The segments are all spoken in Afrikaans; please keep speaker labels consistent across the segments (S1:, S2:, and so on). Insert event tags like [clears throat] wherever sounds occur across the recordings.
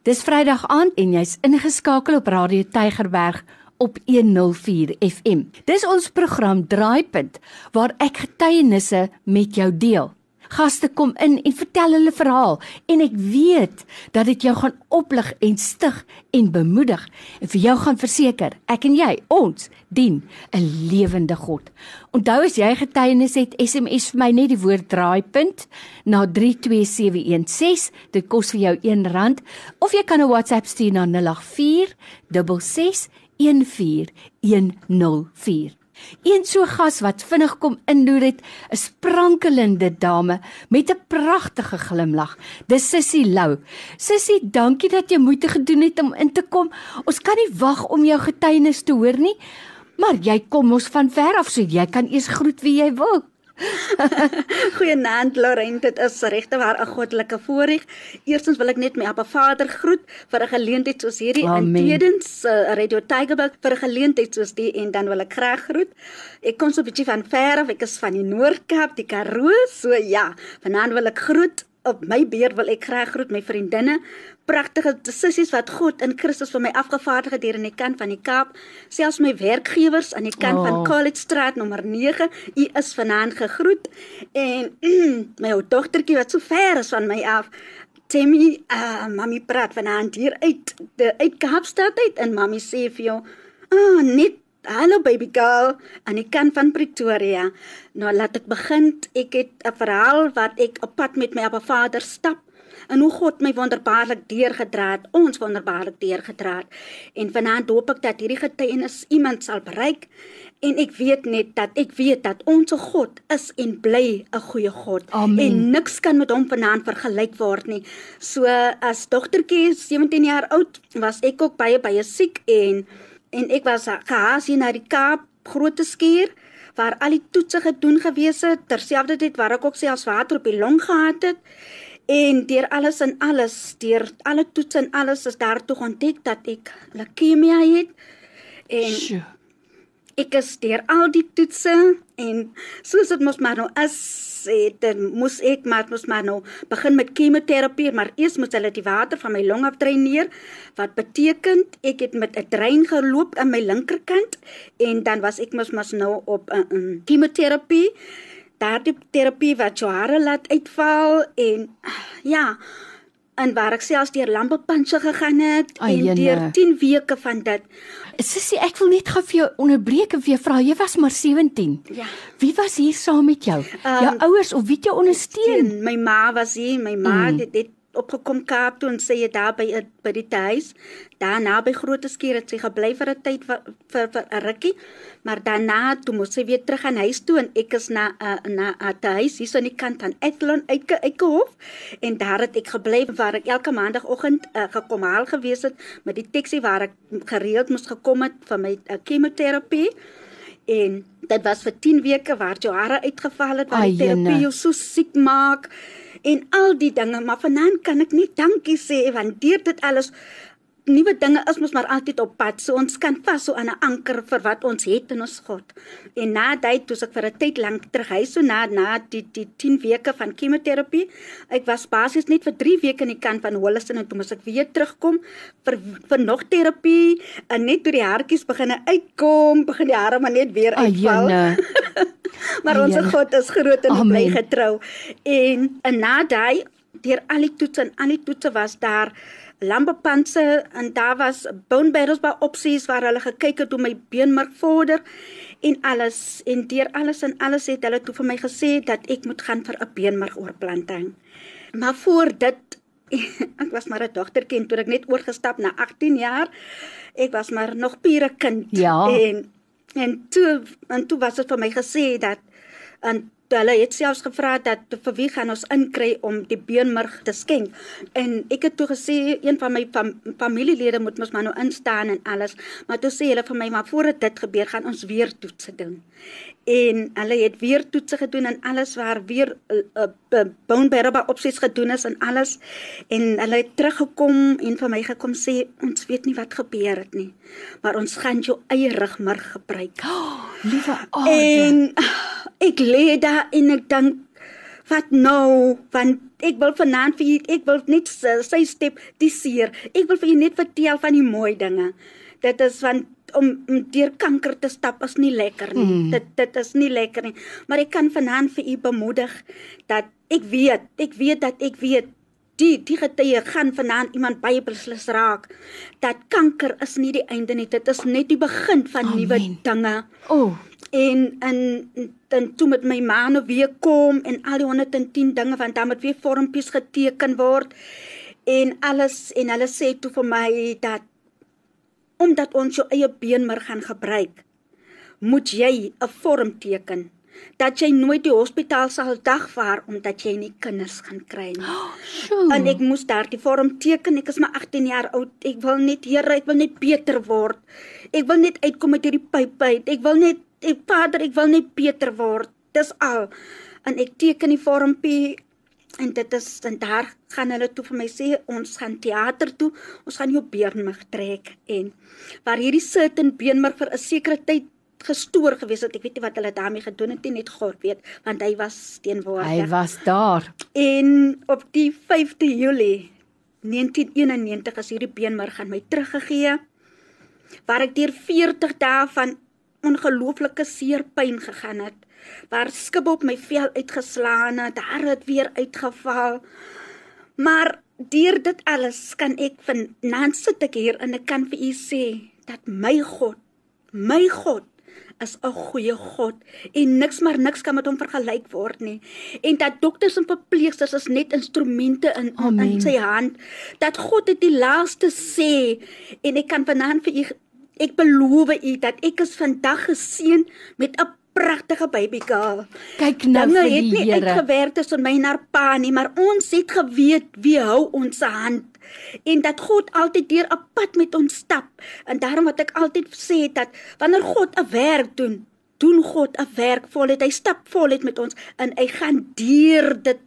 S1: Dis Vrydag aand en jy's ingeskakel op Radio Tygerberg op 104 FM. Dis ons program Draaipunt waar ek getuienisse met jou deel. Gaste kom in en vertel hulle verhaal. En ek weet dat dit jou gaan oplig en stig en bemoedig en vir jou gaan verseker ek en jy ons dien 'n lewende God. Onthou as jy getuienis het SMS vir my net die woord draaipunt na 32716 dit kos vir jou R1 of jy kan 'n WhatsApp stuur na 084 66 14104 Een so gas wat vinnig kom inloer het, 'n sprankelende dame met 'n pragtige glimlag. Dis Sissy Lou. Sissy, dankie dat jy moeite gedoen het om in te kom. Ons kan nie wag om jou getuienis te hoor nie. Maar jy kom ons van ver af, so jy kan eers groet wie jy wil. [laughs]
S2: Goeienaand Laurent, dit is regte waar 'n goddelike voorreg. Eerstens wil ek net my Appa Vader groet vir 'n geleentheid soos hierdie
S1: Amen.
S2: en tweedens uh, Radio Tygerberg vir 'n geleentheid soos die en dan wil ek graag groet. Ek kom so 'n bietjie van ver af, ek is van die Noord-Kaap, die Karoo, so ja. Vanaand wil ek groet op my beurt wil ek graag groet my vriendinne, pragtige sissies wat God in Christus vir my afgevaardig het hier aan die kant van die Kaap, selfs my werkgewers aan die kant oh. van
S1: Oh.
S2: College Straat nommer 9. U is vanaand gegroet en [clears throat] my ou dogtertjie wat so ver is van my af. Timmy, uh, mami praat vanaand hier uit die uit Kaapstad uit en mami sê vir jou, "Ah, net Hallo baby girl, aan die kant van Pretoria. Nou laat ek begin. Ek het 'n verhaal wat ek op pad met my Appa Vader stap en hoe God my wonderbaarlik deurgedra het, ons wonderbaarlik deurgedra het. En vanaand hoop ek dat hierdie getuienis iemand sal bereik en ek weet net dat ek weet dat ons God is en bly 'n goeie God
S1: Amen.
S2: en niks kan met hom vanaand vergelyk word nie. So as dogtertjie 17 jaar oud was ek ook baie baie siek en en ek was gehaas hier na die Kaap groot skuur waar al die toetse gedoen gewees het terselfdertyd waar ek ook selfs water op die long gehad het en deur alles en alles deur alle toetse en alles is daar toe ontdek dat ek leukemia het en
S1: Sjoe.
S2: Ek is deur al die toetse en soos dit mos maar nou is het dan moes ek maar mos maar nou begin met chemoterapie maar eers moet hulle die water van my long af dreineer wat beteken ek het met 'n drein geloop aan my linkerkant en dan was ek mos mos nou op 'n uh, um, chemoterapie. Daardie terapie wat jou hare laat uitval en ja en waar ek selfs deur lampepunche gegaan het
S1: Ai,
S2: en deur 10 weke van dit
S1: Sissy, ek wil net gou vir jou onderbreek en vir jou vra, jy was maar 17.
S2: ja
S1: Wie was hier saam met jou?
S2: Ehm,
S1: jou ouers of wie het jou ondersteun?
S2: En my ma was hier, my ma
S1: mm.
S2: het, het opgekom Kaap toe en sê jy daar by by die huis. Daarna by Groot Skuur het sy gebly vir 'n tyd vir vir 'n rukkie. Maar daarna toe moes sy weer terug aan huis toe en ek is na uh, na 'n huis hier so aan die kant van Ethlon uit Eikehof en daar het ek gebly waar ek elke maandagooggend uh, gekom haal gewees het met die taxi waar ek gereeld moes gekom het vir my uh, chemoterapie. En dit was vir 10 weke waar jou hare uitgeval het, waar die terapie jou so siek maak en al die dinge, maar vanaand kan ek nie dankie sê want deur dit alles nuwe dinge is mos maar altyd op pad. So ons kan vas so aan 'n anker vir wat ons het in ons God. En na dit toe ek vir 'n tyd lank terug huis so na na die die 10 weke van chemoterapie. Ek was basies net vir 3 weke in die kant van Holliston en toe moes ek weer terugkom vir vir nog terapie en net toe die haartjies begine uitkom, begin die hare maar net weer uitval.
S1: Ayene. [laughs]
S2: Maar ons
S1: Aya.
S2: God is groot en bly getrou. En, en na daai deur al die toetse en al die toetse was daar lambepanse en daar was bone barrels by opsies waar hulle gekyk het hoe my beenmerg vorder en alles en deur alles en alles het hulle toe vir my gesê dat ek moet gaan vir 'n beenmergoorplanting. Maar voor dit [laughs] ek was maar 'n dogtertjie toe ek net oorgestap na 18 jaar. Ek was maar nog pure kind
S1: Ja.
S2: en en toe en toe was dit vir my gesê dat en hulle het selfs gevra dat vir wie gaan ons inkry om die beenmerg te skenk. En ek het toe gesê een van my fam, familielede moet mos maar nou instaan en alles, maar toe sê hulle vir my maar voordat dit gebeur gaan ons weer toetse doen. En hulle het weer toetse gedoen en alles waar weer uh, uh, bone barrel opsies gedoen is en alles en hulle het teruggekom en vir my gekom sê ons weet nie wat gebeur het nie, maar ons gaan jou eie rugmerg gebruik. [gasps]
S1: Liewe aarde.
S2: En ek lê daar en ek dink Wat nou? Want ek wil vanaand vir ek wil net sy step die seer. Ek wil vir u net vertel van die mooi dinge. Dit is van om, om deur kanker te stap is nie lekker nie. Mm. Dit dit is nie lekker nie. Maar ek kan vanaand vir u bemoedig dat ek weet, ek weet dat ek weet die die getuie gaan vanaand iemand baie beslis raak. Dat kanker is nie die einde nie. Dit is net die begin van nuwe dinge.
S1: O. Oh.
S2: en en dan toe met my ma nou weer kom en al die 110 dinge want dan moet weer vormpies geteken word en alles en hulle sê toe vir my dat omdat ons jou eie beenmerg gaan gebruik moet jy 'n vorm teken dat jy nooit die hospitaal sal dagvaar omdat jy nie kinders gaan kry nie. [gasps] Oh, en ek moes daardie vorm teken. Ek is maar 18 jaar oud. Ek wil net Here, ek wil net beter word. Ek wil net uitkom uit hierdie pyp uit. Ek wil net ek Vader, ek wil net beter word. Dis al. En ek teken die vormpie en dit is en daar gaan hulle toe vir my sê ons gaan teater toe. Ons gaan jou beenmerg trek en waar hierdie sit in beenmerg vir 'n sekere tyd gestoor gewees het. Ek weet nie wat hulle daarmee gedoen het nie, net God weet, want hy was teenwoordig.
S1: Hy was daar.
S2: En op die 5de Julie 1991 is hierdie beenmerg aan my teruggegee. Waar ek deur 40 dae van ongelooflike seer pyn gegaan het. Waar skib op my vel uitgeslaan het, daar het weer uitgeval. Maar deur dit alles kan ek van nou sit ek hier en ek kan vir u sê dat my God, my God is 'n goeie God en niks maar niks kan met hom vergelyk word nie. En dat dokters en verpleegsters is net instrumente in Amen. in sy hand. Dat God dit die laaste sê en ek kan vanaand vir u ek beloof u dat ek is vandag geseën met 'n pragtige baby girl.
S1: Kyk nou Dinge vir die Here.
S2: Het nie uitgewerk tussen my en haar pa nie, maar ons het geweet wie hou ons hand en dat God altyd deur 'n pad met ons stap. En daarom wat ek altyd sê dat wanneer God 'n werk doen, doen God 'n werk voluit. Hy stap voluit met ons en hy gaan deur dit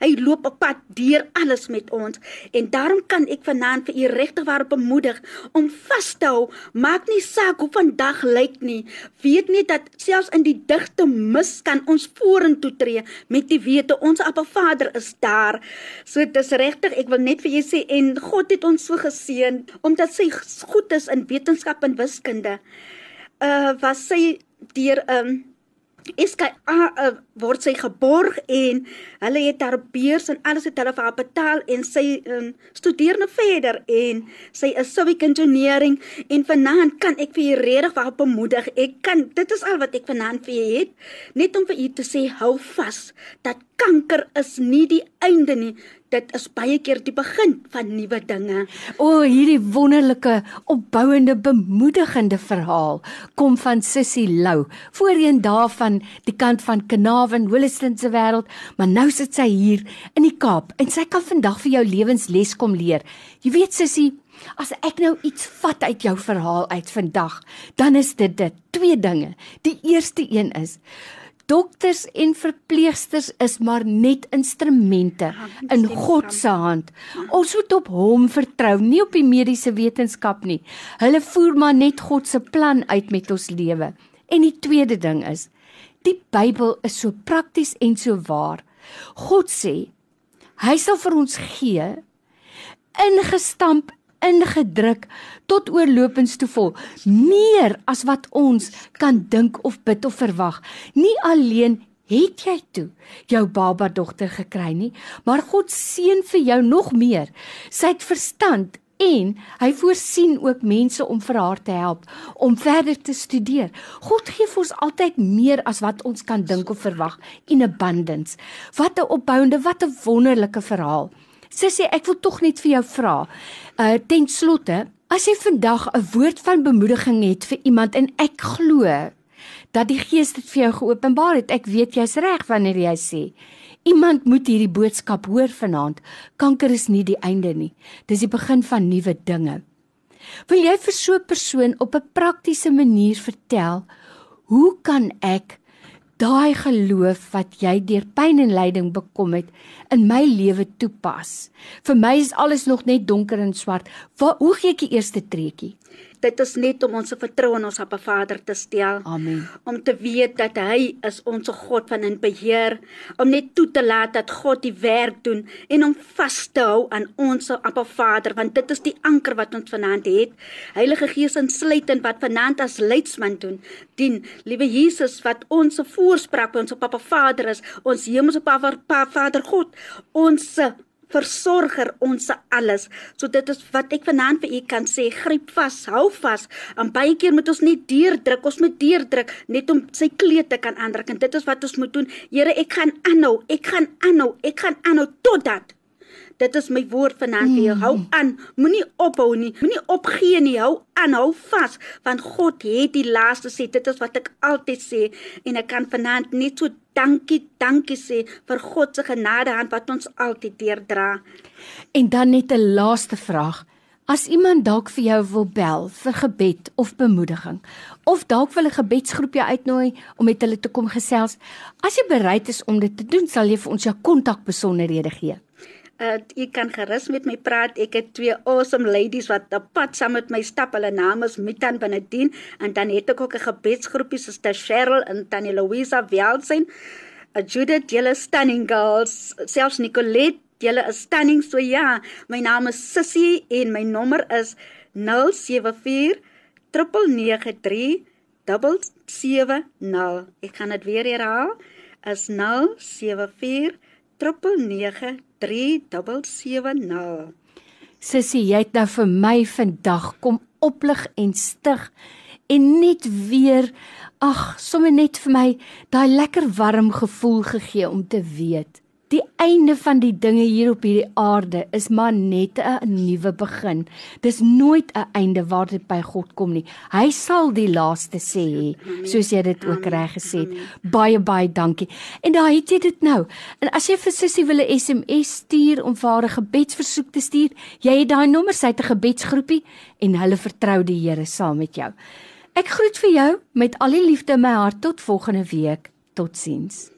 S2: Hy loop op pad deur alles met ons en daarom kan ek vanaand vir u regtig waar bemoedig om vas te hou. Maak nie saak hoe vandag lyk nie. Weet net dat selfs in die digte mis kan ons vorentoe tree met die wete ons Appa Vader is daar. So dis regtig, ek wil net vir julle sê en God het ons so geseën omdat sy goed is in wetenskap en wiskunde. Uh was sy deur 'n um, Iska uh, word sy geborg en hulle het haar beurs en alles het hulle vir haar betaal en sy um, studeer nou verder en sy is civic engineering en vanaand kan ek vir julle redig waar bemoedig. Ek kan dit is al wat ek vanaand vir julle het net om vir julle te sê hou vas dat kanker is nie die einde nie dit is baie keer die begin van nuwe dinge.
S1: O, oh, hierdie wonderlike, opbouende, bemoedigende verhaal kom van Sissy Lou. Voorheen daarvan die kant van Kanavan, Holliston se wêreld, maar nou sit sy hier in die Kaap en sy kan vandag vir jou lewensles kom leer. Jy weet Sissy, as ek nou iets vat uit jou verhaal uit vandag, dan is dit dit twee dinge. Die eerste een is Dokters en verpleegsters is maar net instrumente ja, in God se hand. Ons moet op Hom vertrou, nie op die mediese wetenskap nie. Hulle voer maar net God se plan uit met ons lewe. En die tweede ding is, die Bybel is so prakties en so waar. God sê, hy sal vir ons gee ingestamp ingedruk tot oorlopends toe vol meer as wat ons kan dink of bid of verwag nie alleen het jy toe jou baba dogter gekry nie maar God seën vir jou nog meer sy het verstand en hy voorsien ook mense om vir haar te help om verder te studeer. God gee vir ons altyd meer as wat ons kan dink of verwag in abundance. Wat 'n opbouende, wat 'n wonderlike verhaal. Sissie, ek wil tog net vir jou vra. Uh ten slotte, as jy vandag 'n woord van bemoediging het vir iemand en ek glo dat die Gees dit vir jou geopenbaar het. Ek weet jy's reg wanneer jy sê iemand moet hierdie boodskap hoor vanaand. Kanker is nie die einde nie. Dis die begin van nuwe dinge. Wil jy vir so 'n persoon op 'n praktiese manier vertel hoe kan ek daai geloof wat jy deur pyn en lyding bekom het in my lewe toepas. Vir my is alles nog net donker en swart. Waar hoe gee ek die eerste treetjie?
S2: Dit is net om ons vertroue in ons Appa Vader te stel.
S1: Amen.
S2: Om te weet dat hy is ons God van in beheer, om net toe te laat dat God die werk doen en om vas te hou aan ons Appa Vader, want dit is die anker wat ons vanaand het. Heilige Gees insluitend wat vanaand as leidsman doen, dien. Liewe Jesus wat ons voorspraak by ons Appa Vader is, ons hemelse Papa Vader God, ons versorger ons alles. So dit is wat ek vanaand vir u kan sê, gryp vas, hou vas. En baie keer moet ons net deurdruk, ons moet deurdruk net om sy kleed te kan aandruk en dit is wat ons moet doen. Here, ek gaan aanhou, ek gaan aanhou, ek gaan aanhou totdat Dit is my woord vanaand vir jou. Hou mm. aan. Moenie ophou nie. Moenie opgee nie. Hou aan. Hou vas want God het die laaste sê. Dit is wat ek altyd sê en ek kan vanaand net so dankie, dankie sê vir God se genade hand wat ons altyd deurdra.
S1: En dan net 'n laaste vraag. As iemand dalk vir jou wil bel vir gebed of bemoediging of dalk wil 'n gebedsgroepie uitnooi om met hulle te kom gesels, as jy bereid is om dit te doen, sal jy vir ons jou kontakbesonderhede gee.
S2: Uh, ek kan gerus met my praat. Ek het twee awesome ladies wat op pad saam met my stap. Hulle name is Mitan Benedien en dan het ek ook 'n gebedsgroepie soos Ter Cheryl en Tannie Louisa Welsin. A Judith, julle stunning girls. Selfs Nicolette, julle is stunning. So ja, my naam is Sissy en my nommer is 074 993 770. Ek gaan dit weer herhaal. Is 074 993 3770.
S1: Sissie, jy het nou vir my vandag kom oplig en stig en net weer ag, sommer net vir my daai lekker warm gevoel gegee om te weet Die einde van die dinge hier op hierdie aarde is maar net 'n nuwe begin. Dis nooit 'n einde waar dit by God kom nie. Hy sal die laaste sê, soos jy dit ook reg gesê het. Baie baie dankie. En daai het jy dit nou. En as jy vir Sissie wil 'n SMS stuur om vir haar 'n gebedsversoek te stuur, jy het daai nommer, sy het 'n gebedsgroepie en hulle vertrou die Here saam met jou. Ek groet vir jou met al die liefde in my hart tot volgende week. Totsiens.